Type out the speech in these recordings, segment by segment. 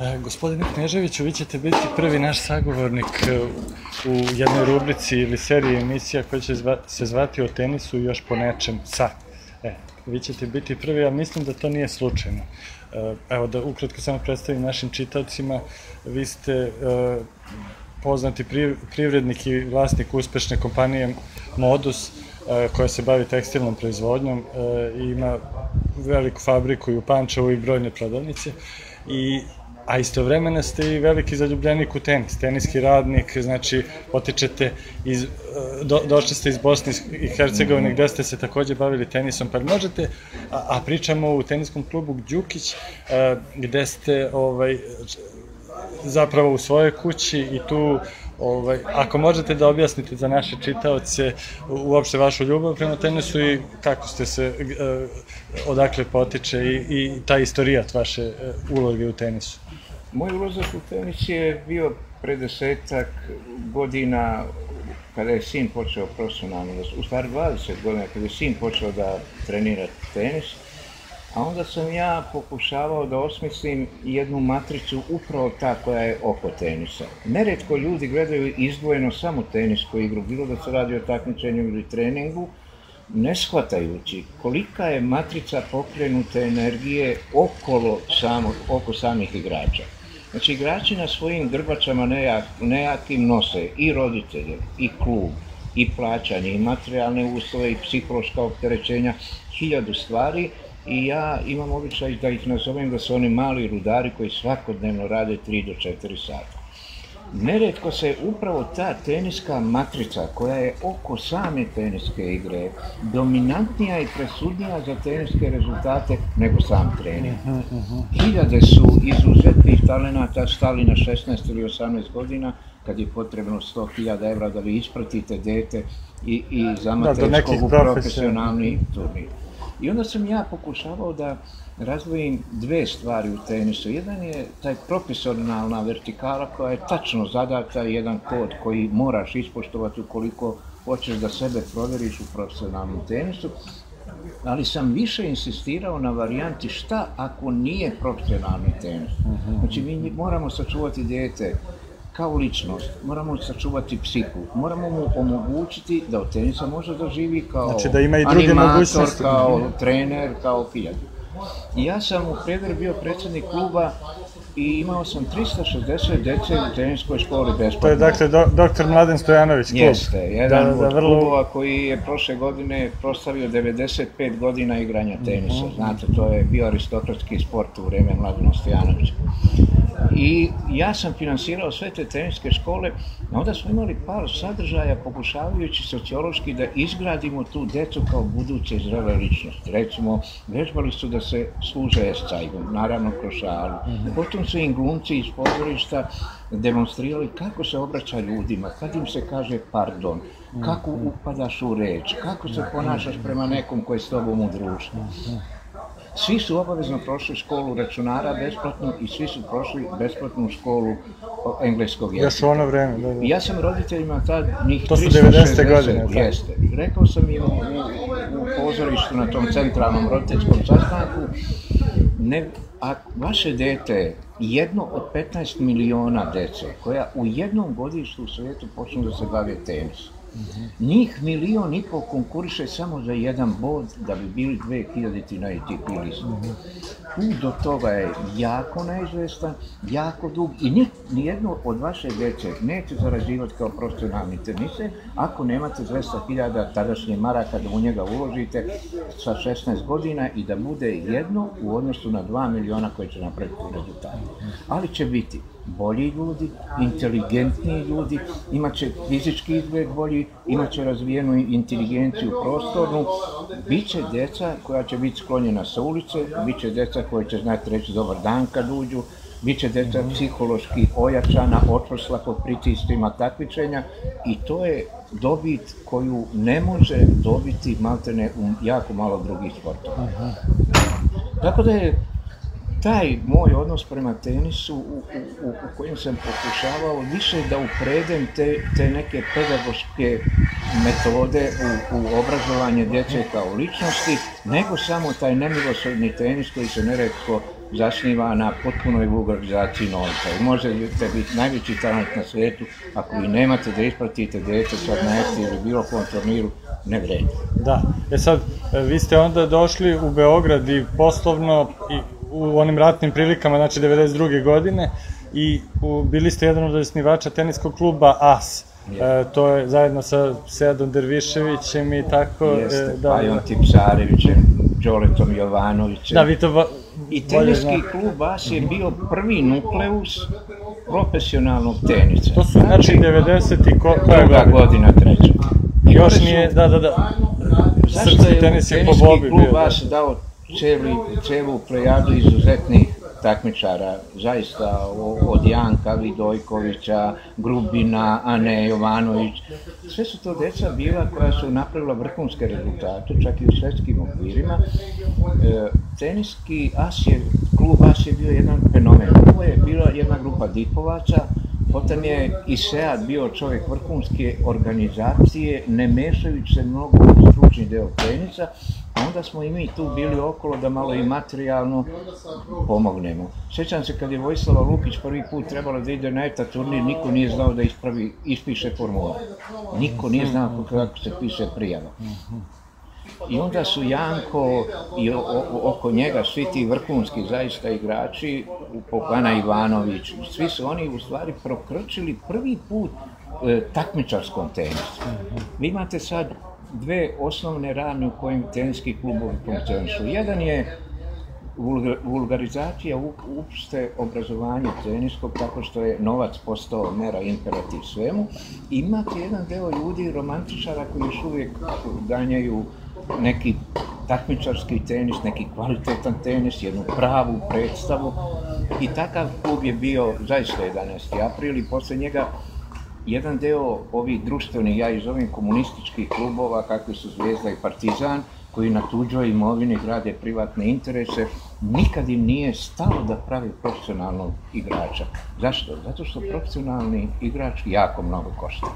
E, gospodine Kneževiću, vi ćete biti prvi naš sagovornik e, u jednoj rubrici ili seriji emisija koja će se zvati o tenisu i još po nečem sa. E, vi ćete biti prvi, a mislim da to nije slučajno. E, evo da ukratko samo predstavim našim čitavcima, vi ste e, poznati privrednik i vlasnik uspešne kompanije Modus, koja se bavi tekstilnom proizvodnjom i ima veliku fabriku i u Pančevu i brojne prodavnice i a istovremeno ste i veliki zaljubljenik u tenis, teniski radnik, znači potičete iz, do, došli ste iz Bosne i Hercegovine gde ste se takođe bavili tenisom, pa možete, a, a pričamo u teniskom klubu Đukić, a, gde ste ovaj, zapravo u svojoj kući i tu Ovaj, ako možete da objasnite za naše čitaoce uopšte vašu ljubav prema tenisu i kako ste se, eh, odakle potiče i, i ta istorijat vaše eh, uloge u tenisu. Moj ulazak u tenis je bio pre desetak godina kada je sin počeo profesionalno, u stvari 20 godina, kada je sin počeo da trenira tenis, a onda sam ja pokušavao da osmislim jednu matricu upravo ta koja je oko tenisa. Neretko ljudi gledaju izdvojeno samo tenisku igru, bilo da se radi o takmičenju ili treningu, ne shvatajući kolika je matrica pokrenute energije okolo samo, oko samih igrača. Znači, igrači na svojim grbačama nejak, nejakim nose i roditelje, i klub, i plaćanje, i materijalne uslove, i psihološka opterećenja, hiljadu stvari, i ja imam običaj da ih nazovem da su oni mali rudari koji svakodnevno rade 3 do 4 sata. Neretko se upravo ta teniska matrica koja je oko same teniske igre dominantnija i presudnija za teniske rezultate nego sam trening. Hiljade su izuzetnih talenata stali na 16 ili 18 godina kad je potrebno 100.000 evra da vi ispratite dete i, i zamate da, u profesionalni turnir. I onda sam ja pokušavao da razvojim dve stvari u tenisu. Jedan je taj profesionalna vertikala koja je tačno zadata, jedan kod koji moraš ispoštovati ukoliko hoćeš da sebe proveriš u profesionalnom tenisu, ali sam više insistirao na varijanti šta ako nije profesionalni tenis. Znači mi moramo sačuvati dete kao ličnost, moramo sačuvati psihu, moramo mu omogućiti da od tenisa može da živi kao znači, da ima i druge animator, kao trener, kao pijat. I ja sam u Preder bio predsednik kluba i imao sam 360 dece u teniskoj školi besplatno. To je dakle do, doktor Mladen Stojanović klub. Jeste, jedan da, da, od vrlo... klubova koji je prošle godine proslavio 95 godina igranja tenisa. Mm -hmm. Znate, to je bio aristokratski sport u vreme Mladena Stojanovića. I ja sam finansirao sve te teniske škole, a onda smo imali par sadržaja pokušavajući sociološki da izgradimo tu decu kao buduće zrele ličnosti. Recimo, vežbali su da se služe escajgom, naravno kroz šalu. Mhm. Potom su im glumci iz pozorišta demonstrirali kako se obraća ljudima, kad im se kaže pardon, kako mhm. upadaš u reč, kako se ponašaš prema nekom koji je s tobom u društvu. Svi su obavezno prošli školu računara besplatno i svi su prošli besplatnu školu engleskog jezika. Još u ono vreme, da, da. ja sam roditeljima tad njih To su 90. godine, da. Jeste. Rekao sam im u, u pozorištu na tom centralnom roditeljskom sastanku, ne, a vaše dete jedno od 15 miliona dece koja u jednom godištu u svijetu počnu da se bave tenisom Njih milion i pol konkuriše samo za jedan bod da bi bili 2000 na ATP listu. Put do toga je jako neizvestan, jako dug i ni, nijedno od vaše dece neće zarađivati kao profesionalni tenise ako nemate 200.000 tadašnje maraka da u njega uložite sa 16 godina i da bude jedno u odnosu na 2 miliona koje će napraviti rezultate. Ali će biti bolji ljudi, inteligentniji ljudi, imaće fizički izgled bolji, imaće razvijenu inteligenciju prostornu, bit će deca koja će biti sklonjena sa ulice, bit će deca koja će znati reći dobar dan kad uđu, bit će deca psihološki ojačana, očvrsla pod pritistima takvičenja i to je dobit koju ne može dobiti maltene u jako malo drugih sportova. Tako da je taj moj odnos prema tenisu u, u, u kojem sam pokušavao više da upredem te, te neke pedagoške metode u, u obrazovanje djece kao ličnosti, nego samo taj nemilosrdni tenis koji se neretko zasniva na potpunoj vulgarizaciji novca. I možete biti najveći talent na svijetu, ako vi nemate da ispratite dete sad na ekti ili bilo kom turniru, ne vredi. Da. E sad, e, vi ste onda došli u Beograd i poslovno i u onim ratnim prilikama, znači 92. godine, i u, bili ste jedan od osnivača teniskog kluba AS. E, to je zajedno sa Sedom Derviševićem i tako. Jeste, e, da, Pajom Tipsarevićem, Đoletom Jovanovićem. Da, vi to ba, I teniski klub AS je bio prvi nukleus profesionalnog tenisa. To su znači 90 i ko, koja godina? godina, treća. I Još nije, da, da, da. Zašto Srpski je tenis je po teniski Bobi klub bio. da. vas dao celi, celu plejadu izuzetnih takmičara, zaista od Janka Vidojkovića, Grubina, Ane Jovanović. Sve su to deca bila koja su napravila vrhunske rezultate, čak i u svetskim okvirima. E, teniski as je, klub as je bio jedan fenomen. Ovo je bila jedna grupa dipovaca, Potom je i Sead bio čovjek vrhunske organizacije, ne mešajući se mnogo u stručni deo tenisa, a onda smo i mi tu bili okolo da malo i materijalno pomognemo. Sjećam se kad je Vojislava Lukić prvi put trebala da ide na ETA turnir, niko nije znao da ispravi, ispiše formular. Niko nije znao kako se piše prijava. I onda su Janko i o, o, oko njega svi ti vrhunski zaista igrači, Pokana Ivanović, svi su oni u stvari prokrčili prvi put e, takmičarskom tenisu. Vi imate sad dve osnovne rane u kojim teniski klubovi funkcionišu. Jedan je vulga- vulgarizacija uopšte obrazovanja teniskog tako što je novac postao mera imperativ svemu. Imate jedan deo ljudi, romantičara koji još uvijek ganjaju neki takmičarski tenis, neki kvalitetan tenis, jednu pravu predstavu i takav klub je bio zaista 11. april i posle njega jedan deo ovih društvenih, ja ih zovem komunističkih klubova, kakvi su Zvijezda i Partizan, koji na tuđoj imovini grade privatne interese, nikad im nije stalo da pravi profesionalnog igrača. Zašto? Zato što profesionalni igrač jako mnogo košta.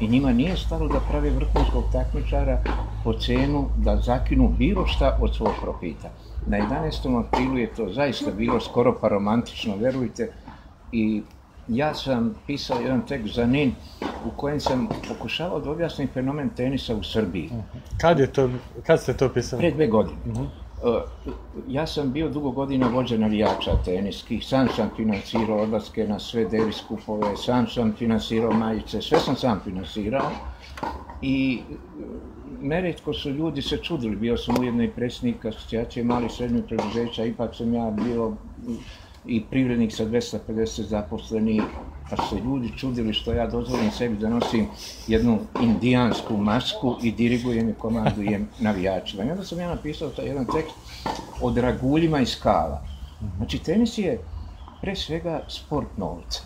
I njima nije stalo da prave vrhunskog takmičara po cenu da zakinu bilo šta od svog profita. Na 11. aprilu je to zaista bilo skoro pa romantično, verujte, i ja sam pisao jedan tekst za NIN u kojem sam pokušavao da objasnim fenomen tenisa u Srbiji. Kad je to, kad ste to pisali? Pre dve godine. Uh, ja sam bio dugo godina vođa navijača teniskih, sam sam finansirao odlaske na sve Davis kupove, sam sam finansirao majice, sve sam sam finansirao i uh, neretko su ljudi se čudili, bio sam ujedno i predsjednik asocijacije malih srednjih preduzeća, ipak sam ja bio i privrednik sa 250 zaposlenih, pa se ljudi čudili što ja dozvolim sebi da nosim jednu indijansku masku i dirigujem i komandujem navijačima. I onda sam ja napisao taj jedan tekst o draguljima i skala. Znači, tenis je pre svega sport novca.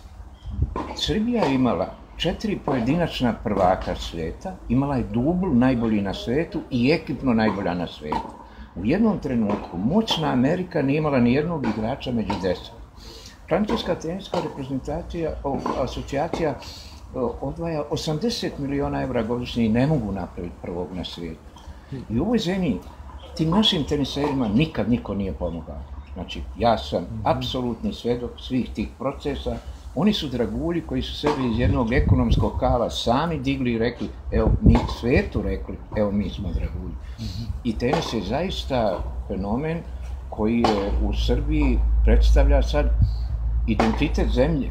Srbija je imala četiri pojedinačna prvaka sveta, imala je dubl najbolji na svetu i ekipno najbolja na svetu. U jednom trenutku moćna Amerika nije imala ni jednog igrača među deset. Francuska teniska reprezentacija, o, asocijacija o, odvaja 80 miliona evra godišnje i ne mogu napraviti prvog na svijetu. I u ovoj zemlji tim našim teniserima nikad niko nije pomogao. Znači, ja sam apsolutni svedok svih tih procesa. Oni su dragulji koji su sebe iz jednog ekonomskog kala sami digli i rekli, evo, mi svetu rekli, evo, mi smo dragulji. I tenis je zaista fenomen koji je u Srbiji predstavlja sad identitet zemlje.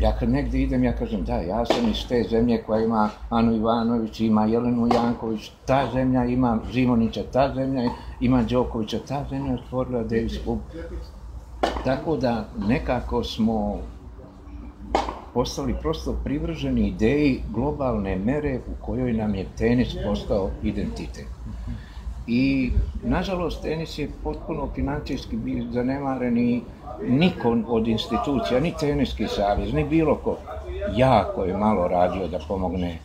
Ja kad negde idem, ja kažem da, ja sam iz te zemlje koja ima Anu Ivanović, ima Jelenu Janković, ta zemlja ima Zimonića, ta zemlja ima Đokovića, ta zemlja stvorila Davis Klub. Tako da nekako smo postali prosto privrženi ideji globalne mere u kojoj nam je tenis postao identitet. I, nažalost, tenis je potpuno financijski zanemaren i niko od institucija, ni teniski savez, ni bilo ko, jako je malo radio da pomogne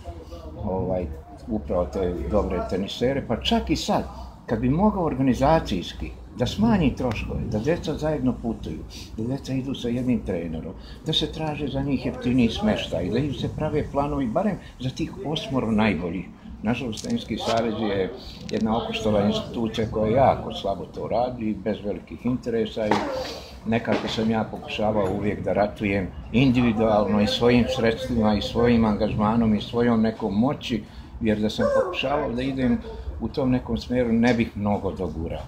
ovaj, upravo te dobre tenisere, pa čak i sad, kad bi mogao organizacijski da smanji troškove, da deca zajedno putuju, da deca idu sa jednim trenerom, da se traže za njih jeftiniji smeštaj, da im se prave planovi, barem za tih osmoro najboljih, Nažalost, Teniski savez je jedna okoštala institucija koja jako slabo to radi, bez velikih interesa i nekako sam ja pokušavao uvijek da ratujem individualno i svojim sredstvima i svojim angažmanom i svojom nekom moći, jer da sam pokušavao da idem u tom nekom smeru ne bih mnogo dogurao.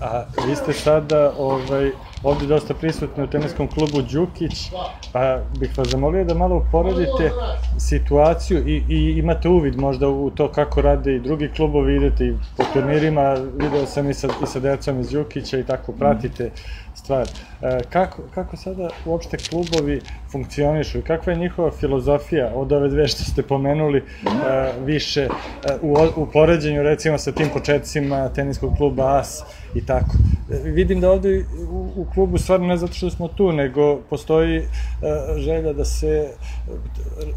A vi ste sada ovaj, ovde dosta prisutni u teniskom klubu Đukić, pa bih vas zamolio da malo uporedite situaciju i, i imate uvid možda u to kako rade i drugi klubovi, idete i po turnirima, video sam i sa, i sa decom iz Đukića i tako pratite stvar. E, kako, kako sada uopšte klubovi funkcionišu i kakva je njihova filozofija od ove dve što ste pomenuli e, više e, u, u poređenju recimo sa tim početcima teniskog kluba AS i tako. Vidim da ovde u, u klubu stvarno ne zato što smo tu, nego postoji želja da se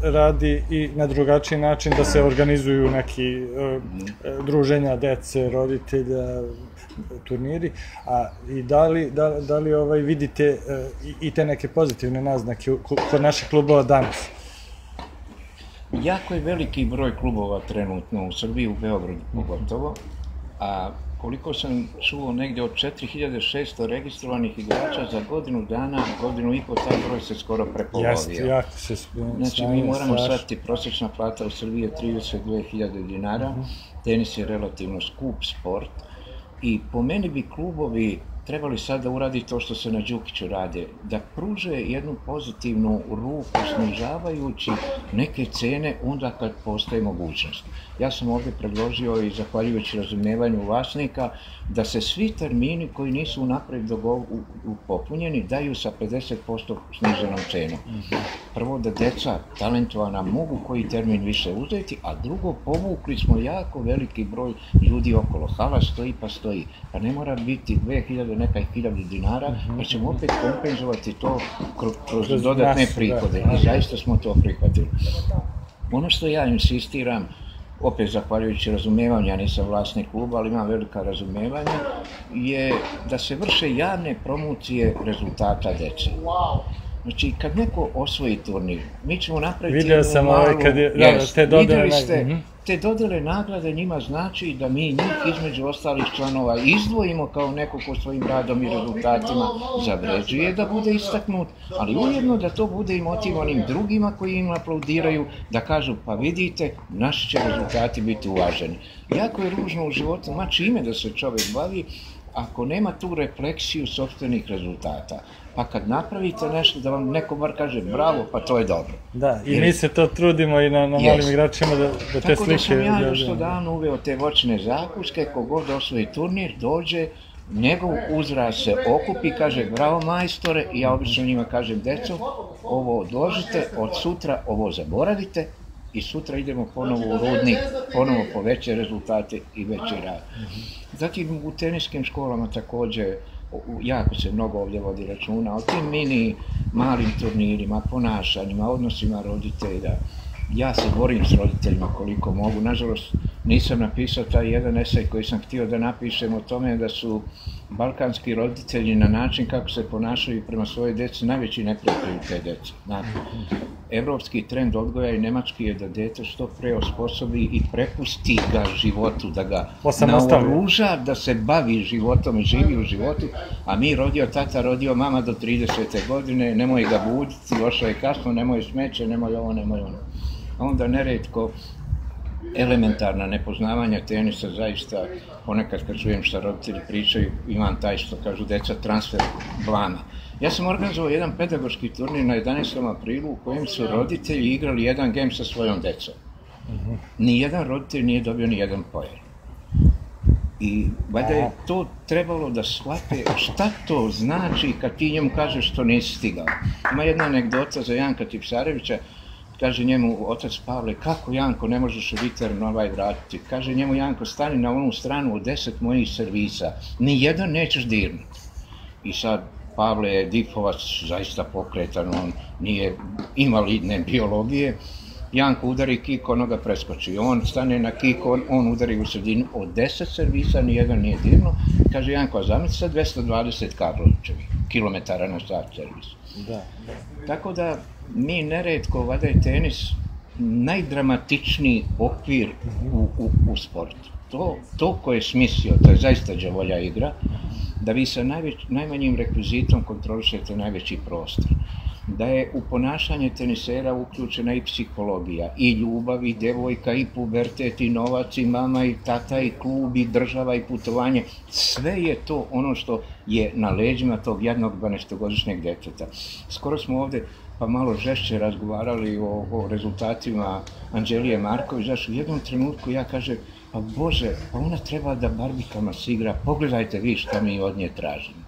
radi i na drugačiji način, da se organizuju neki druženja dece, roditelja, turniri, a i da li, da, da li ovaj, vidite e, i, te neke pozitivne naznake kod naših klubova danas? Jako je veliki broj klubova trenutno u Srbiji, u Beogradu pogotovo, a koliko sam čuo negde od 4600 registrovanih igrača za godinu dana, godinu i po, taj broj se skoro prepolovio. Jeste, jako se Znači, mi moramo shvatiti, prosječna plata u Srbiji je 32.000 dinara, mhm. tenis je relativno skup sport, i po meni bi klubovi trebali sad da uradi to što se na Đukiću rade, da pruže jednu pozitivnu ruku snižavajući neke cene onda kad postoje mogućnost. Ja sam ovde predložio i zahvaljujući razumevanju vlasnika da se svi termini koji nisu unapred popunjeni daju sa 50% sniženom cenom. Prvo da deca talentovana mogu koji termin više uzeti, a drugo povukli smo jako veliki broj ljudi okolo. Hala stoji pa stoji, pa ne mora biti 2000 neka 1000 dinara, pa ćemo opet kompenzovati to kroz, kroz dodatne prihode. I zaista smo to prihvatili. Ono što ja insistiram, opet zahvaljujući razumevanju, ja nisam vlasnik kluba, ali imam velika razumevanja, je da se vrše javne promocije rezultata dece. Znači, kad neko osvoji turnir, mi ćemo napraviti Vidio sam malu, ovaj kad je, da, te dodele mm -hmm. te dodele nagrade njima znači da mi njih između ostalih članova izdvojimo kao neko ko svojim radom i rezultatima zavređuje da bude istaknut, ali ujedno da to bude i motiv onim drugima koji im aplaudiraju, da kažu pa vidite, naši će rezultati biti uvaženi. Jako je ružno u životu, ma čime da se čovek bavi, ako nema tu refleksiju sobstvenih rezultata. Pa kad napravite nešto da vam neko bar kaže bravo, pa to je dobro. Da, i Jer... mi se to trudimo i na, na malim yes. igračima da, da te slike... Tako da sam ja još to davno uveo te voćne zakuske, kogod osvoji turnir, dođe, njegov uzrast se okupi, kaže bravo majstore, i ja obično njima kažem deco, ovo odložite, od sutra ovo zaboravite, i sutra idemo ponovo u rudnik, ponovo po veće rezultate i veći rad. Zatim u teniskim školama takođe jako se mnogo ovdje vodi računa o tim mini malim turnirima, ponašanjima, odnosima roditelja. Ja se borim s roditeljima koliko mogu. Nažalost, nisam napisao taj jedan esej koji sam htio da napišem o tome da su balkanski roditelji na način kako se ponašaju prema svoje deci najveći neprijatelji te dece. Znate, evropski trend odgoja i nemački je da dete što pre osposobi i prepusti ga životu, da ga naoruža, da se bavi životom i živi u životu, a mi rodio tata, rodio mama do 30. godine, nemoj ga buditi, došao je kasno, nemoj smeće, nemoj ovo, nemoj ono. A onda neredko elementarna nepoznavanja tenisa zaista ponekad kad čujem šta roditelji pričaju imam taj što kažu deca transfer blama. Ja sam organizovao jedan pedagoški turnir na 11. aprilu u kojem su roditelji igrali jedan game sa svojom decom. Ni jedan roditelj nije dobio ni jedan pojer. I valjda je to trebalo da shvate šta to znači kad ti njemu kažeš što nisi stigao. Ima jedna anegdota za Janka Tipsarevića, Kaže njemu otac Pavle, kako Janko ne možeš liter na ovaj vratiti? Kaže njemu Janko, stani na onu stranu od deset mojih servisa, ni jedan nećeš dirnuti. I sad Pavle je difovac, zaista pokretan, on nije invalidne biologije. Janko udari kik, onoga preskoči. On stane na kik, on, on udari u sredinu. Od deset servisa nijedan nije dirno. Kaže Janko, a zamisli sa 220 Karlovićevi kilometara na sat servis. Da, da. Tako da mi neredko, vada je tenis najdramatičniji okvir u, u, u sportu. To, to ko je smislio, to je zaista džavolja igra, da vi sa najveć, najmanjim rekvizitom kontrolišete najveći prostor da je u ponašanje tenisera uključena i psihologija, i ljubav, i devojka, i pubertet, i novac, i mama, i tata, i klub, i država, i putovanje. Sve je to ono što je na leđima tog jednog 12-godišnjeg deteta. Skoro smo ovde pa malo žešće razgovarali o, o rezultatima Anđelije Marković, znaš, u jednom trenutku ja kažem, pa Bože, pa ona treba da barbikama se igra, pogledajte vi šta mi od nje tražimo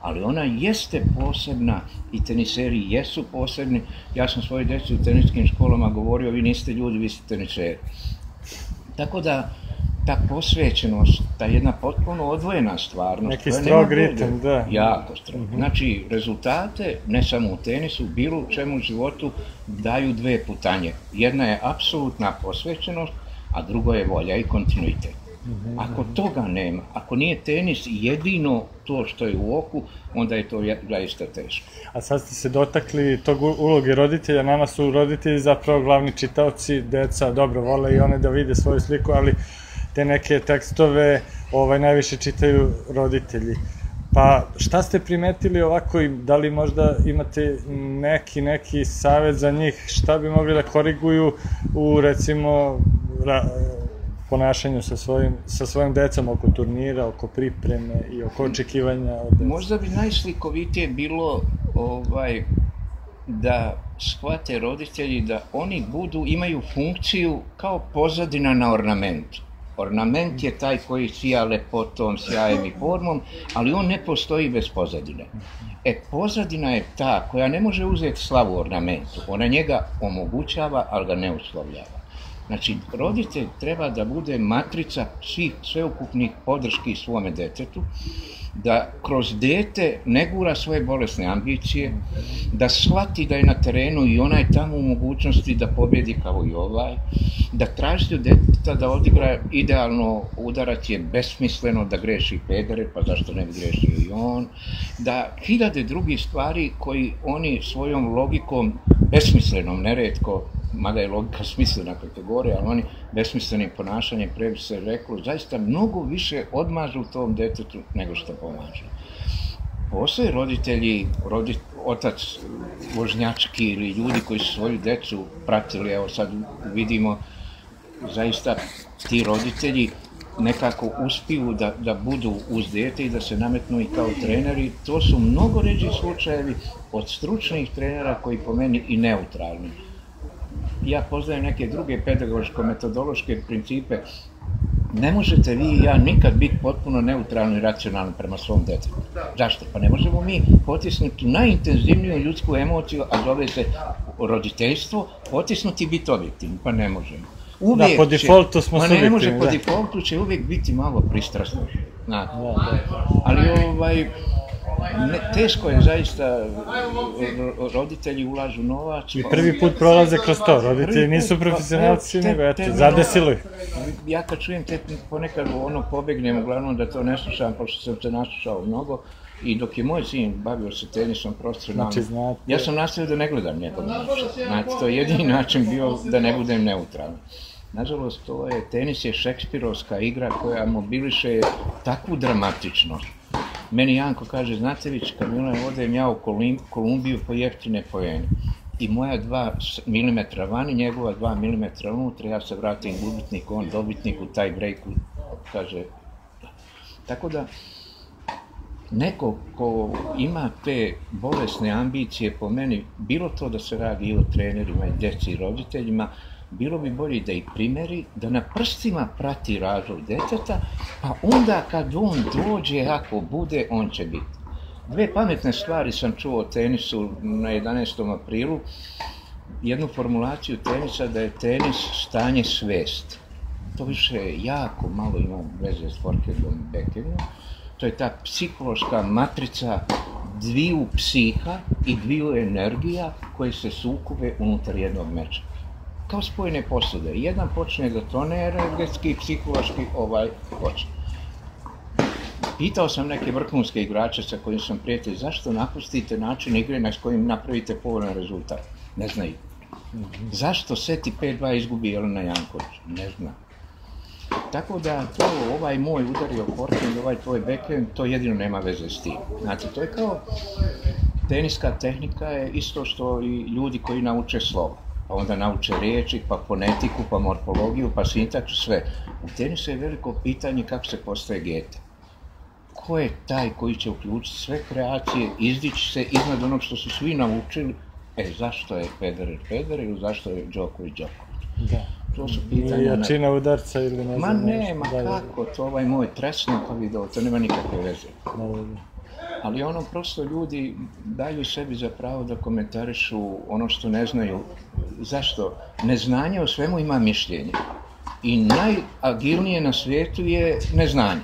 ali ona jeste posebna i teniseri jesu posebni. Ja sam svoje deci u teniskim školama govorio, vi niste ljudi, vi ste teniseri. Tako da, ta posvećenost, ta jedna potpuno odvojena stvarnost. Neki strog ritam, da. Jako strog. Mm -hmm. Znači, rezultate, ne samo u tenisu, bilo u čemu u životu, daju dve putanje. Jedna je apsolutna posvećenost, a drugo je volja i kontinuitet. Ako toga nema, ako nije tenis jedino to što je u oku, onda je to zaista teško. A sad ste se dotakli tog uloge roditelja, nama su roditelji zapravo glavni čitaoci, deca dobro vole i one da vide svoju sliku, ali te neke tekstove ovaj, najviše čitaju roditelji. Pa šta ste primetili ovako, da li možda imate neki, neki savet za njih, šta bi mogli da koriguju u recimo ra, ponašanju sa svojim, sa svojim decom oko turnira, oko pripreme i oko očekivanja od deca. Možda bi najslikovitije bilo ovaj, da shvate roditelji da oni budu, imaju funkciju kao pozadina na ornamentu. Ornament je taj koji sija lepotom, sjajem i formom, ali on ne postoji bez pozadine. E, pozadina je ta koja ne može uzeti slavu ornamentu. Ona njega omogućava, ali ga ne uslovljava. Znači, roditelj treba da bude matrica svih sveukupnih podrški svome detetu, da kroz dete ne gura svoje bolesne ambicije, da shvati da je na terenu i ona je tamo u mogućnosti da pobjedi kao i ovaj, da traži od deteta da odigra idealno udarac je besmisleno da greši pedere, pa zašto ne bi grešio i on, da hiljade drugih stvari koji oni svojom logikom besmislenom neretko mada je logika smislena kategorija, ali oni besmislenim ponašanjem, pre bi se reklo, zaista mnogo više odmažu tom detetu nego što pomažu. Postoje roditelji, rodit, otac vožnjački ili ljudi koji su svoju decu pratili, evo sad vidimo, zaista ti roditelji nekako uspiju da, da budu uz dete i da se nametnu i kao treneri. To su mnogo ređi slučajevi od stručnih trenera koji po meni i neutralni ja poznajem neke druge pedagoško-metodološke principe, ne možete vi i ja nikad biti potpuno neutralni i racionalni prema svom detetu. Zašto? Pa ne možemo mi potisnuti najintenzivniju ljudsku emociju, a zove se roditeljstvo, potisnuti i biti objektivni, pa ne možemo. Uvijek da, po defaultu smo subjektivni. ne može, po da. defaultu će uvijek biti malo pristrasno. Da, da. Ali ovaj, ne, teško je zaista, roditelji ulažu novac. I prvi put prolaze kroz to, roditelji nisu profesionalci, nego eto, zadesilo. Ja kad čujem te ponekad ono pobegnem, uglavnom da to ne slušam, pošto sam se naslušao mnogo, I dok je moj sin bavio se tenisom profesionalno, znači, znate... ja sam nastavio da ne gledam njegov način. Znači, to je jedini način bio da ne budem neutralan. Nažalost, to je, tenis je šekspirovska igra koja mobiliše takvu dramatičnost Meni Janko kaže, znate vi, Kamila, odem ja u Kolumbiju po jeftine pojene. I moja dva milimetra vani, njegova dva milimetra unutra, ja se vratim gubitnik, on dobitnik u taj breaku, kaže. Tako da, neko ko ima te bolesne ambicije, po meni, bilo to da se radi i o trenerima, i deci, i roditeljima, bilo bi bolje da ih primeri, da na prstima prati razvoj deteta, pa onda kad on dođe, ako bude, on će biti. Dve pametne stvari sam čuo o tenisu na 11. aprilu. Jednu formulaciju tenisa da je tenis stanje svesti. To više jako malo ima veze s Forkedom i Beckerinom. To je ta psihološka matrica dviju psiha i dviju energija koje se sukuve unutar jednog meča kao spojene posude. Jedan počne da tone energetski, psihološki, ovaj počne. Pitao sam neke vrhunske igrače sa kojim sam prijatelj, zašto napustite način igre na kojim napravite povoljan rezultat? Ne znaju. Zašto Seti 5-2 izgubi Jelena Janković? Ne znam. Tako da to ovaj moj udario forehand, ovaj tvoj backhand, to jedino nema veze s tim. Znači, to je kao teniska tehnika je isto što i ljudi koji nauče slovo. Pa onda nauče riječi, pa fonetiku, pa morfologiju, pa sintaksu, sve. U tenisu je veliko pitanje kako se postaje geta. Ko je taj koji će uključiti sve kreacije, izdići se iznad onog što su svi naučili, e, zašto je Federer Federer ili zašto je Djokovic Djokovic? Da. To su pitanja... na- jačina udarca ili ne Ma znam ne, nešto. ma Da, da, kako, to ovaj moj tresno pa video, to nema nikakve veze. da, da, da. Ali ono prosto ljudi daju sebi za pravo da komentarišu ono što ne znaju. Zašto? Neznanje o svemu ima mišljenje. I najagilnije na svijetu je neznanje.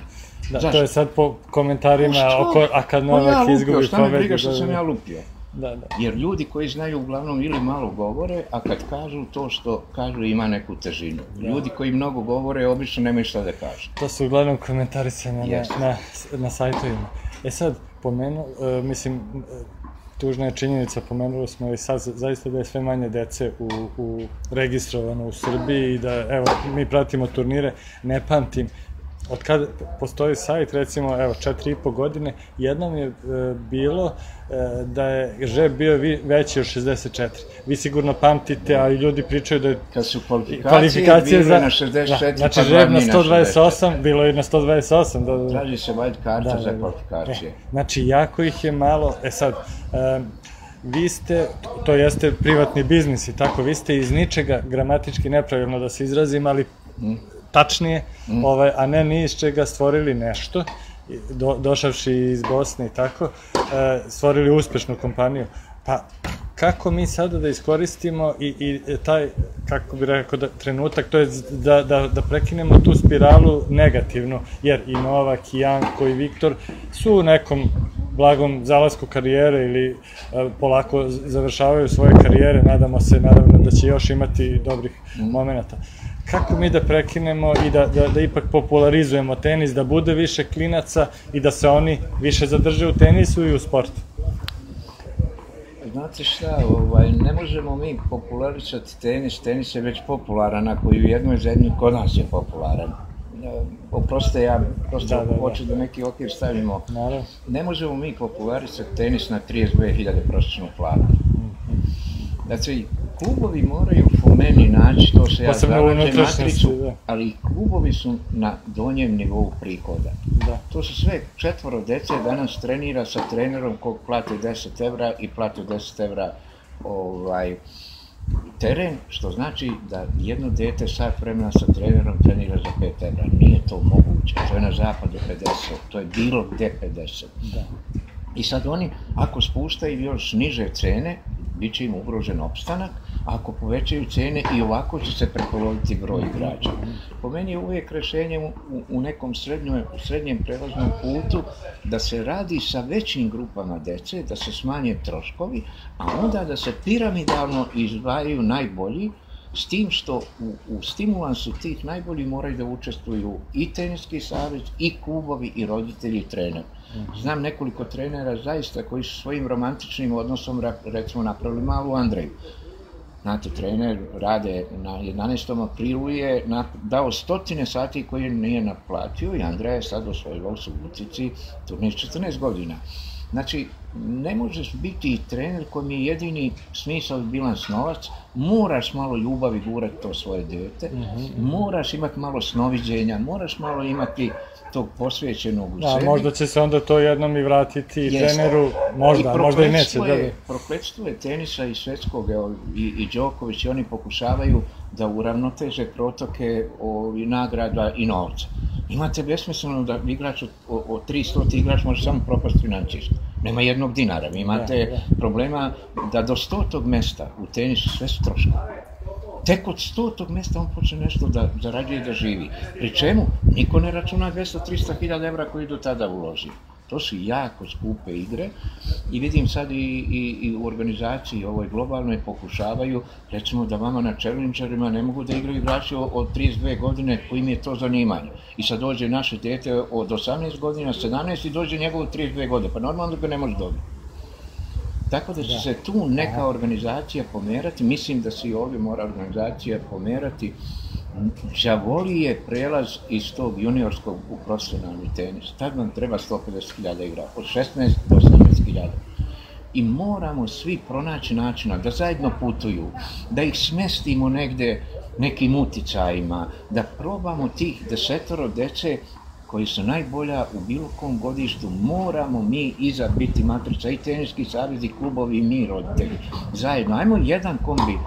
Da, Zašto? to je sad po komentarima, oko, a kad Pa ja Novak lupio, izgubi šta me briga što da, sam da. ja lupio. Da, da. Jer ljudi koji znaju uglavnom ili malo govore, a kad kažu to što kažu ima neku težinu. Ljudi koji mnogo govore obično nemaju šta da kažu. To su uglavnom komentarisanja na, Jeste. na, na sajtovima. E sad, pomenu, e, mislim, e, tužna je činjenica, pomenuli smo i sad zaista da je sve manje dece u, u registrovano u Srbiji i da, evo, mi pratimo turnire, ne pamtim, od kada postoji sajt, recimo, evo, četiri i po godine, jednom je e, bilo e, da je žeb bio vi, veći od 64. Vi sigurno pamtite, a i ljudi pričaju da je Kad su kvalifikacije, kvalifikacije za... na 64, da, znači pa žeb na glavni 128, bilo je na 128, da, da. Traži se white karta Da, za da, da. kvalifikacije. E, znači, jako ih je malo. E sad, um, vi ste, to jeste privatni biznis i tako, vi ste iz ničega gramatički nepravilno da se izrazim, ali tačnije, ovaj, a ne ni iz čega stvorili nešto, do, došavši iz Bosne i tako, e, stvorili uspešnu kompaniju. Pa, kako mi sada da iskoristimo i, i taj, kako bi rekao, da, trenutak, to je da, da, da prekinemo tu spiralu negativnu, jer i Novak, i Janko, i Viktor su u nekom blagom zalasku karijere ili e, polako završavaju svoje karijere, nadamo se naravno da će još imati dobrih momenata. Kako mi da prekinemo i da, da, da ipak popularizujemo tenis, da bude više klinaca i da se oni više zadrže u tenisu i u sportu? Znate šta, ovaj, ne možemo mi popularisati tenis, tenis je već popularan, ako i u jednoj zemlji kod nas je popularan. E, Oprostite, ja prosto Da, da, da. hoću da neki okvir stavimo. Naravno. Ne možemo mi popularisati tenis na 32.000 prosječnog plana. Znači, klubovi moraju po meni naći, to se ja zalažem, matricu, da. ali klubovi su na donjem nivou prihoda. Da. To su sve četvoro dece danas trenira sa trenerom kog plate 10 evra i plate 10 evra ovaj, teren, što znači da jedno dete sat vremena sa trenerom trenira za 5 evra. Nije to moguće, to je na zapadu 50, to je bilo gde 50. Da. I sad oni, ako spuštaju još niže cene, bit će im ugrožen opstanak, ako povećaju cene i ovako će se prepoloviti broj igrača. Po meni je uvijek rešenje u, u- u nekom srednjoj, srednjem prelaznom putu da se radi sa većim grupama dece, da se smanje troškovi, a onda da se piramidalno izdvajaju najbolji, s tim što u, u stimulansu tih najbolji moraju da učestvuju i teniski savez, i klubovi, i roditelji, i trener. Znam nekoliko trenera zaista koji su svojim romantičnim odnosom recimo napravili malu Andreju. Znate, trener rade na 11. aprilu je dao stotine sati koje nije naplatio i Andreja je sad osvojila u Subotici turnir 14 godina. Znači, ne možeš biti trener kojem je jedini smisao i bilans novac, moraš malo ljubavi gurati to svoje dete, moraš imati malo snoviđenja, moraš malo imati tog posvećenog u Da, sebi. možda će se onda to jednom i vratiti Jeste. treneru, možda, I možda i neće. Da, da. Prokletstvo je tenisa i svetskog, evo, i, i Đoković, i oni pokušavaju da uravnoteže protoke o, i nagrada i novca. Imate besmisleno da igrač od, o- od 300 igrač može samo propast financijski. Nema jednog dinara. Vi imate Da, problema da do stotog mesta u tenisu sve su troškovi. Tek od stotog mesta on počne nešto da zarađuje i da živi. Pri čemu niko ne računa 200-300 hiljada evra koji do tada uloži. To su jako skupe igre i vidim sad i, i, i u organizaciji ovoj globalnoj pokušavaju recimo da vama na challengerima ne mogu da igraju igrači od od 32 godine kojim je to zanimanje. I sad dođe naše dete od 18 godina, 17 i dođe njegovo 32 godine. Pa normalno da ga ne može dobiti. Tako da će se tu neka organizacija pomerati, mislim da se i ovdje mora organizacija pomerati. Đavoli je prelaz iz tog juniorskog u profesionalni tenis. Tad vam treba 150.000 igra, od 16 do 18.000 i moramo svi pronaći načina da zajedno putuju, da ih smestimo negde nekim uticajima, da probamo tih desetoro dece koji su najbolja u bilo kom godištu, moramo mi iza biti matrica i teniski savez i klubovi i mi roditelji. Zajedno, ajmo jedan kombi.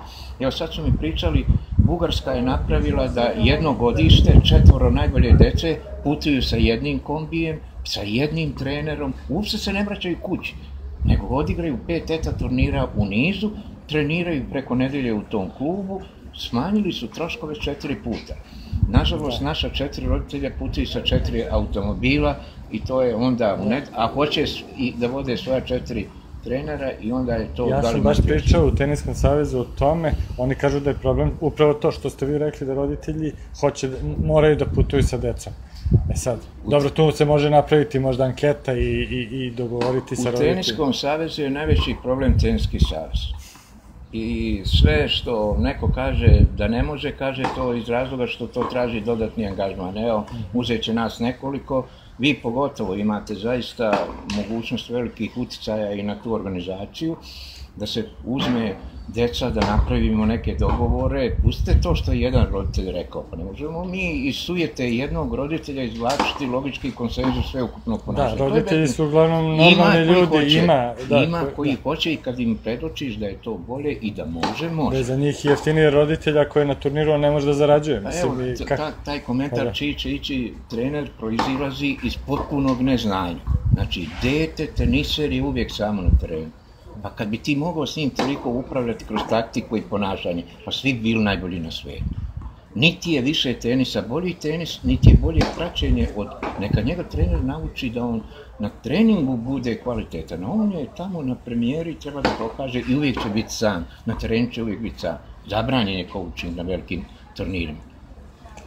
Evo sad su mi pričali, Bugarska je napravila da jedno godište, četvoro najbolje dece putuju sa jednim kombijem, sa jednim trenerom, uopšte se ne vraćaju kući, nego odigraju pet eta turnira u nizu, treniraju preko nedelje u tom klubu, smanjili su troškove četiri puta. Nažalost, naša četiri roditelja putuju sa četiri automobila i to je onda, u net, a hoće i da vode svoja četiri trenera i onda je to... Ja da sam baš pričao u Teniskom savezu o tome, oni kažu da je problem upravo to što ste vi rekli da roditelji hoće da, moraju da putuju sa decom. E sad, dobro, tu se može napraviti možda anketa i, i, i dogovoriti sa U roditeljima. teniskom savezu je najveći problem teniski savez. I sve što neko kaže da ne može, kaže to iz razloga što to traži dodatni angažman. Evo, uzet će nas nekoliko, vi pogotovo imate zaista mogućnost velikih uticaja i na tu organizaciju, da se uzme deca, da napravimo neke dogovore, pustite to što je jedan roditelj rekao, pa ne možemo mi iz sujete jednog roditelja izvlačiti logički konsenzus sveukupnog Da, ponašanja. To je roditelji su uglavnom normalni ljudi, hoće, ima, da, ima ko- koji da. hoće i kad im predočiš da je to bolje i da može, Da može. je za njih jeftinije roditelja koji je na turniru, ne može da zarađuje. Pa evo, Mislim, i kako... ta, taj komentar Pa da. čiji će ići trener proizilazi iz potpunog neznanja. Znači, dete teniser je uvijek samo na terenu. Pa kad bi ti mogao s njim toliko upravljati kroz taktiku i ponašanje, pa svi bi bili najbolji na svijetu. Niti je više tenisa bolji tenis, niti je bolje praćenje od... Neka njega trener nauči da on na treningu bude kvalitetan, on je tamo na premijeri treba da pokaže i uvijek će biti sam. Na terenu će uvijek biti sam. Zabranjen je coaching na velikim turnirima.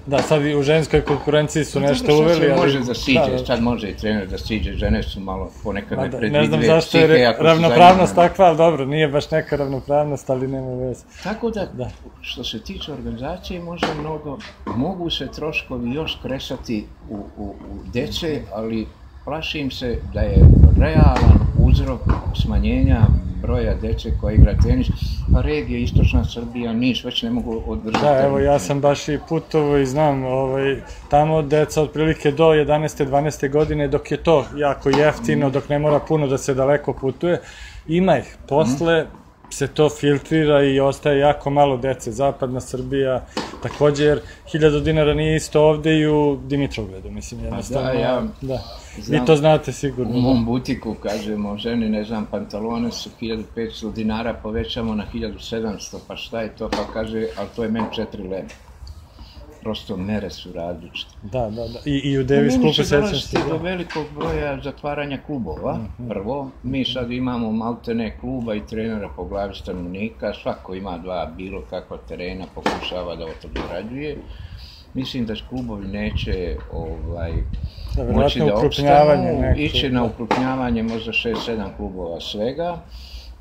Da, sad i u ženskoj konkurenciji su nešto uveli, ali... može da siđe, da, da. sad može i trener da siđe, žene su malo ponekad Ma da, nepredvidljive. ne znam zašto je psihe, ravnopravnost takva, ali dobro, nije baš neka ravnopravnost, ali nema veze. Tako da, Da. što se tiče organizacije, može mnogo, mogu se troškovi još kresati u, u, u dece, ali plašim se da je realan uzrok smanjenja broja dece koja igra tenis, pa regija Istočna Srbija, Niš, već ne mogu održati. Da, evo ja sam baš i putovo i znam, ovaj, tamo deca otprilike do 11. 12. godine dok je to jako jeftino, dok ne mora puno da se daleko putuje, ima ih. Posle se to filtrira i ostaje jako malo dece. Zapadna Srbija takođe, jer 1000 dinara nije isto ovde i u Dimitrovgradu, mislim, jednostavno. ja da. znam. Vi to znate sigurno. U mom butiku, kažemo, ženi, ne znam, pantalone su 1500 dinara, povećamo na 1700, pa šta je to? Pa kaže, ali to je meni četiri leba. Prosto mere su različite. Da, da, da. I, i u Davis klubu će sećam se. do Da. velikog broja zatvaranja klubova, Mhm. prvo. Mi sad imamo maltene kluba i trenera po glavi stanovnika, svako ima dva bilo kakva terena, pokušava da to dorađuje. Mislim da klubovi neće ovaj, Da, moći da opstanu, ići na da. ukrupnjavanje možda 6-7 klubova svega.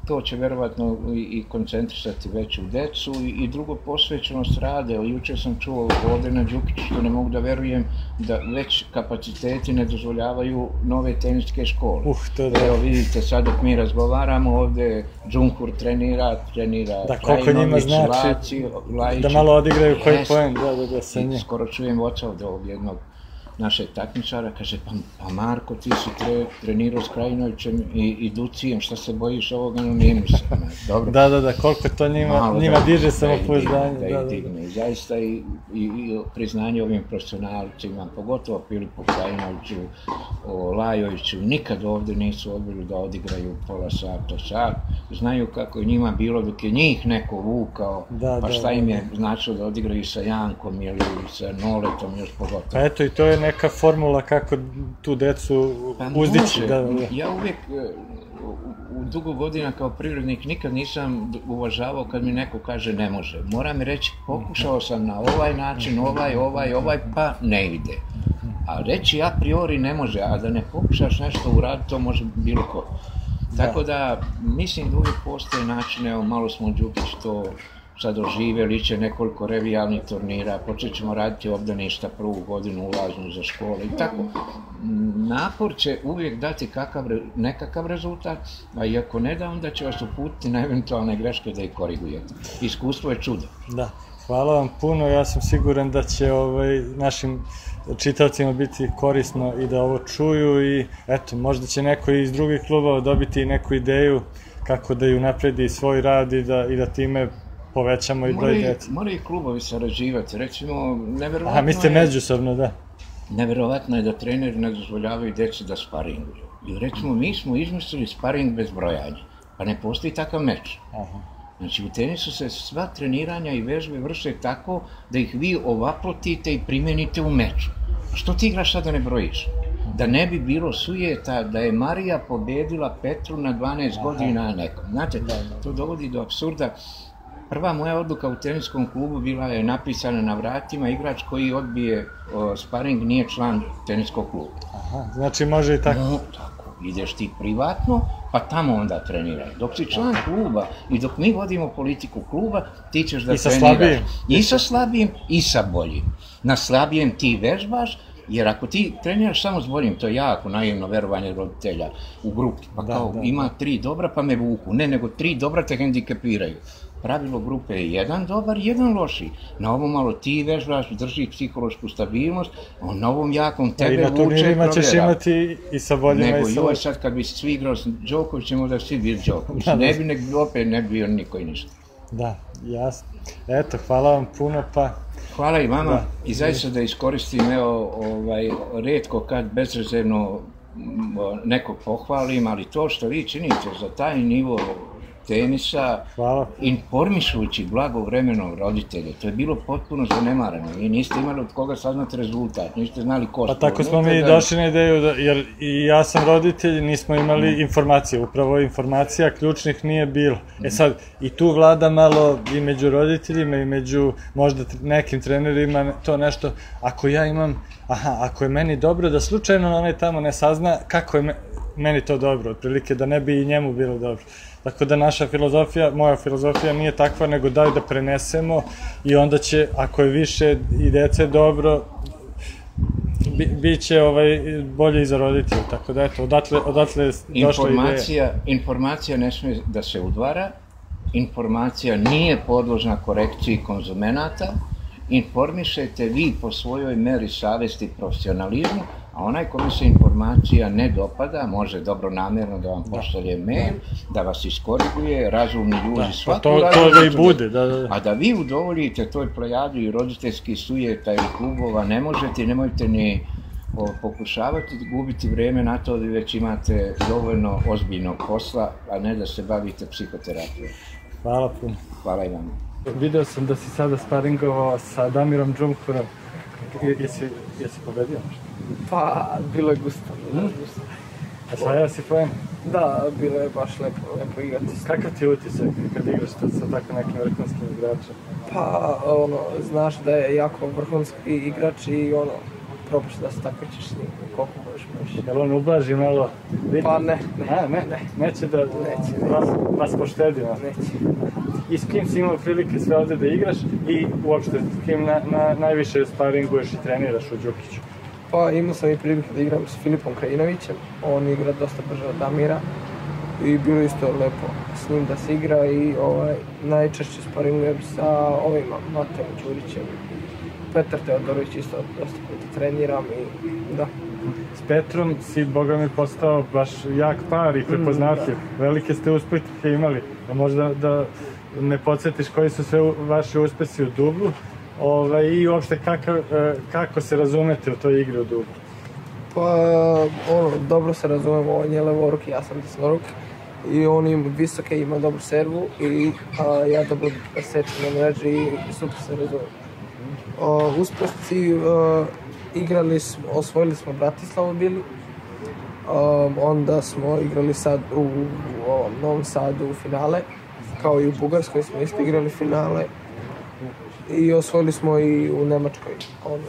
To će verovatno i, koncentrisati već u decu i, i drugo posvećenost rade. Juče sam čuo ovde na Đukiću što ne mogu da verujem da već kapaciteti ne dozvoljavaju nove teniske škole. Uh, to da. Evo vidite, sad dok mi razgovaramo ovde, Džunkur trenira, trenira Da, koliko njima znači Laci, Lajić. Da malo odigraju koji poen, da, da, da, I njim. skoro čujem oca od ovog jednog našeg takmičara, kaže, pa, pa Marko, ti si tre, trenirao s Krajinovićem i, i Ducijem, šta se bojiš ovoga, no nije mi se. Dobro, Da, da, da, koliko to njima, malo njima da- diže da samopouzdanje. Da, Da, da, da. digne. I zaista i, i, i priznanje ovim profesionalcima, pogotovo Filipu Krajinoviću, o Lajoviću, nikad ovde nisu odbili da odigraju pola sata, sat. Znaju kako je njima bilo dok je njih neko vukao, Da, pa da, šta da, im da. je značilo da odigraju sa Jankom ili sa Noletom još pogotovo. Pa eto, i to je neka formula kako tu decu Pa uzdići. može. Da, da, da. Ja uvijek e, u, u dugo godina kao privrednik nikad nisam uvažavao kad mi neko kaže ne može. Moram reći pokušao sam na ovaj način, ovaj, ovaj, ovaj, pa ne ide. A reći a priori ne može, a da ne pokušaš nešto uraditi, to može bilo ko. Tako da, mislim da uvijek postoje načine, evo malo smo Đukić to sad oživjeli, će nekoliko revijalnih turnira, počet ćemo raditi obdaništa prvu godinu ulaznu za škole i tako. Napor će uvijek dati kakav, nekakav rezultat, a i ako ne da, onda će vas uputiti na eventualne greške da ih korigujete. Iskustvo je čudo. Da, hvala vam puno, ja sam siguran da će ovaj, našim čitavcima biti korisno i da ovo čuju i eto, možda će neko iz drugih klubova dobiti neku ideju kako da ju napredi svoj rad i da, i da time povećamo i broj djece. moraju i klubovi sarađivati, recimo, neverovatno Aha, mi ste je- međusobno, da. Neverovatno je da treneri ne dozvoljavaju djeci da sparinguju. I recimo, mi smo izmislili sparing bez brojanja, pa ne postoji takav meč. Aha. Znači, u tenisu se sva treniranja i vežbe vrše tako da ih vi ovaplotite i primenite u meču. Što ti igraš sad da ne brojiš? Da ne bi bilo sujeta da je Marija pobedila Petru na 12 godina a nekom. Znate, to dovodi do absurda. Prva moja odluka u teniskom klubu bila je napisana na vratima, igrač koji odbije o, sparing nije član teniskog kluba. Aha, znači može i tako. No, tako, ideš ti privatno, pa tamo onda treniraj. Dok si član kluba i dok mi vodimo politiku kluba, ti ćeš da I sa treniraš. slabijim. I sa slabijim i sa boljim. Na slabijem ti vežbaš, jer ako ti treniraš samo s boljim, to je jako naivno verovanje roditelja u grupi. Pa Da, kao, da, ima tri dobra pa me vuku. Ne, nego tri dobra te hendikepiraju. Pravilo grupe je jedan dobar, jedan loši. Na ovom malo ti vežbaš, držiš psihološku stabilnost, a na ovom jakom I tebe na vuče, turnirima ćeš imati i sa boljima Nego i sa joj sad kad bi svi igrao s Đokovićem, onda svi bili Đoković. Da, da. Ne bi nek, opet ne bi bio niko i ništa. Da, jasno. Eto, hvala vam puno, pa Hvala i vama Da. i zaista da iskoristim, evo, ovaj, redko kad bezrezervno m, nekog pohvalim, ali to što vi činite za taj nivo tenisa, hvala. informišujući blagovremeno roditelje, to je bilo potpuno zanemareno. Vi niste imali od koga saznati rezultat, niste znali ko Pa tako smo mi da- došli na ideju, da, jer i ja sam roditelj, nismo imali Mm. informacije, upravo informacija ključnih nije bilo. E sad, i tu vlada malo i među roditeljima i među možda nekim trenerima to nešto, ako ja imam, aha, ako je meni dobro da slučajno onaj tamo ne sazna kako je me- meni to dobro, otprilike da ne bi i njemu bilo dobro. Tako da naša filozofija, moja filozofija nije takva, nego daj da prenesemo i onda će, ako je više i dece dobro, bi, biće ovaj, bolje i za roditelje, tako da eto, odatle, odatle došla ideja. Informacija, informacija ne smije da se udvara, informacija nije podložna korekciji konzumenata, informišete vi po svojoj meri savesti i profesionalizmu, a onaj kome se informacija ne dopada, može dobro namjerno da vam pošalje mail, da vas iskoriguje, razumni ljudi, Da, pa svaku to, to da i bude, da, da, da. A da vi udovoljite toj plejadi i roditeljskih sujeta i klubova ne možete, nemojte ni o, pokušavati gubiti vreme na to da već imate dovoljno ozbiljnog posla, a ne da se bavite psihoterapijom. Hvala puno. Hvala i vama. Video sam da si sada sparingovao sa Damirom Džumkurom. Je- Jesi, jesi pobedio nešto? Pa, bilo je gusto, bilo je gusto. A osvajao si poen? Da, bilo je baš lepo, lepo igrati. Kakav ti utisak kad igraš sa, tako nekim vrhunskim igračem? Pa, ono, znaš da je jako vrhunski igrač i ono, probaš da se takmičiš s njim, koliko možeš moći. Jel on ublaži malo? Vidi? Pa ne, ne, A, ne, ne. neće da Neće, vas, vas poštedi. neće. I s kim si imao prilike sve ovde da igraš i uopšte s kim na, na, najviše sparinguješ i treniraš u Đukiću? Pa imao sam i prilike da igram s Filipom Krajinovićem, on igra dosta brže od Damira i bilo isto lepo s njim da se igra i ovaj, najčešće sparingujem sa ovima, Mateom Đurićem. Petar Teodorović isto dosta puta treniram i da. S Petrom si, boga mi, postao baš jak par i prepoznatljiv. Velike ste uspehe imali. A možda da ne podsjetiš koji su sve vaši uspesi u dublu ovaj, i uopšte kakav, e, kako se razumete u toj igri u dublu. Pa, ono, dobro se razumemo, on je levoruk, ja sam desnoruk. I on ima visoke, ima dobru servu i a, ja dobro sečem na mreži i super se razumemo. A, uspesci, a, igrali smo, osvojili smo Bratislavu bili. A, onda smo igrali sad u, u ovom Novom Sadu u finale. Kao i u Bugarskoj smo isto igrali finale. I osvojili smo i u Nemačkoj, onu,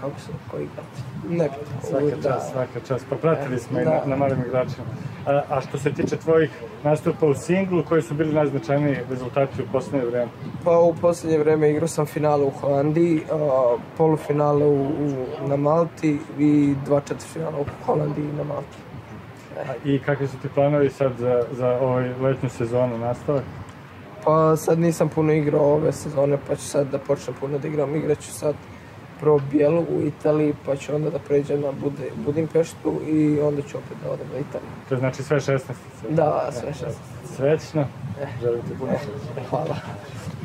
kako se, koji igrati, nebitno. Svaka Da. čast, svaka čast. Pa pratili smo i na, Da. na malim igračima. A, a što se tiče tvojih nastupa u singlu, koji su bili najznačajniji rezultati u posljednje vreme? Pa u posljednje vrijeme igrao sam finale u Holandiji, a, polufinale u, u, na Malti i dva četvrtfinala u Holandiji i na Malti. I kakvi su ti planovi sad za, za ovaj letnju sezonu nastavak? Pa sad nisam puno igrao ove sezone, pa ću sad da počnem puno da igram. Igraću sad pro bijelu u Italiji, pa ću onda da pređem na Bude, Budimpeštu i onda ću opet da odem na Italiju. To znači sve 16. Da, sve što Srećno. Želim ti puno sreće. Hvala.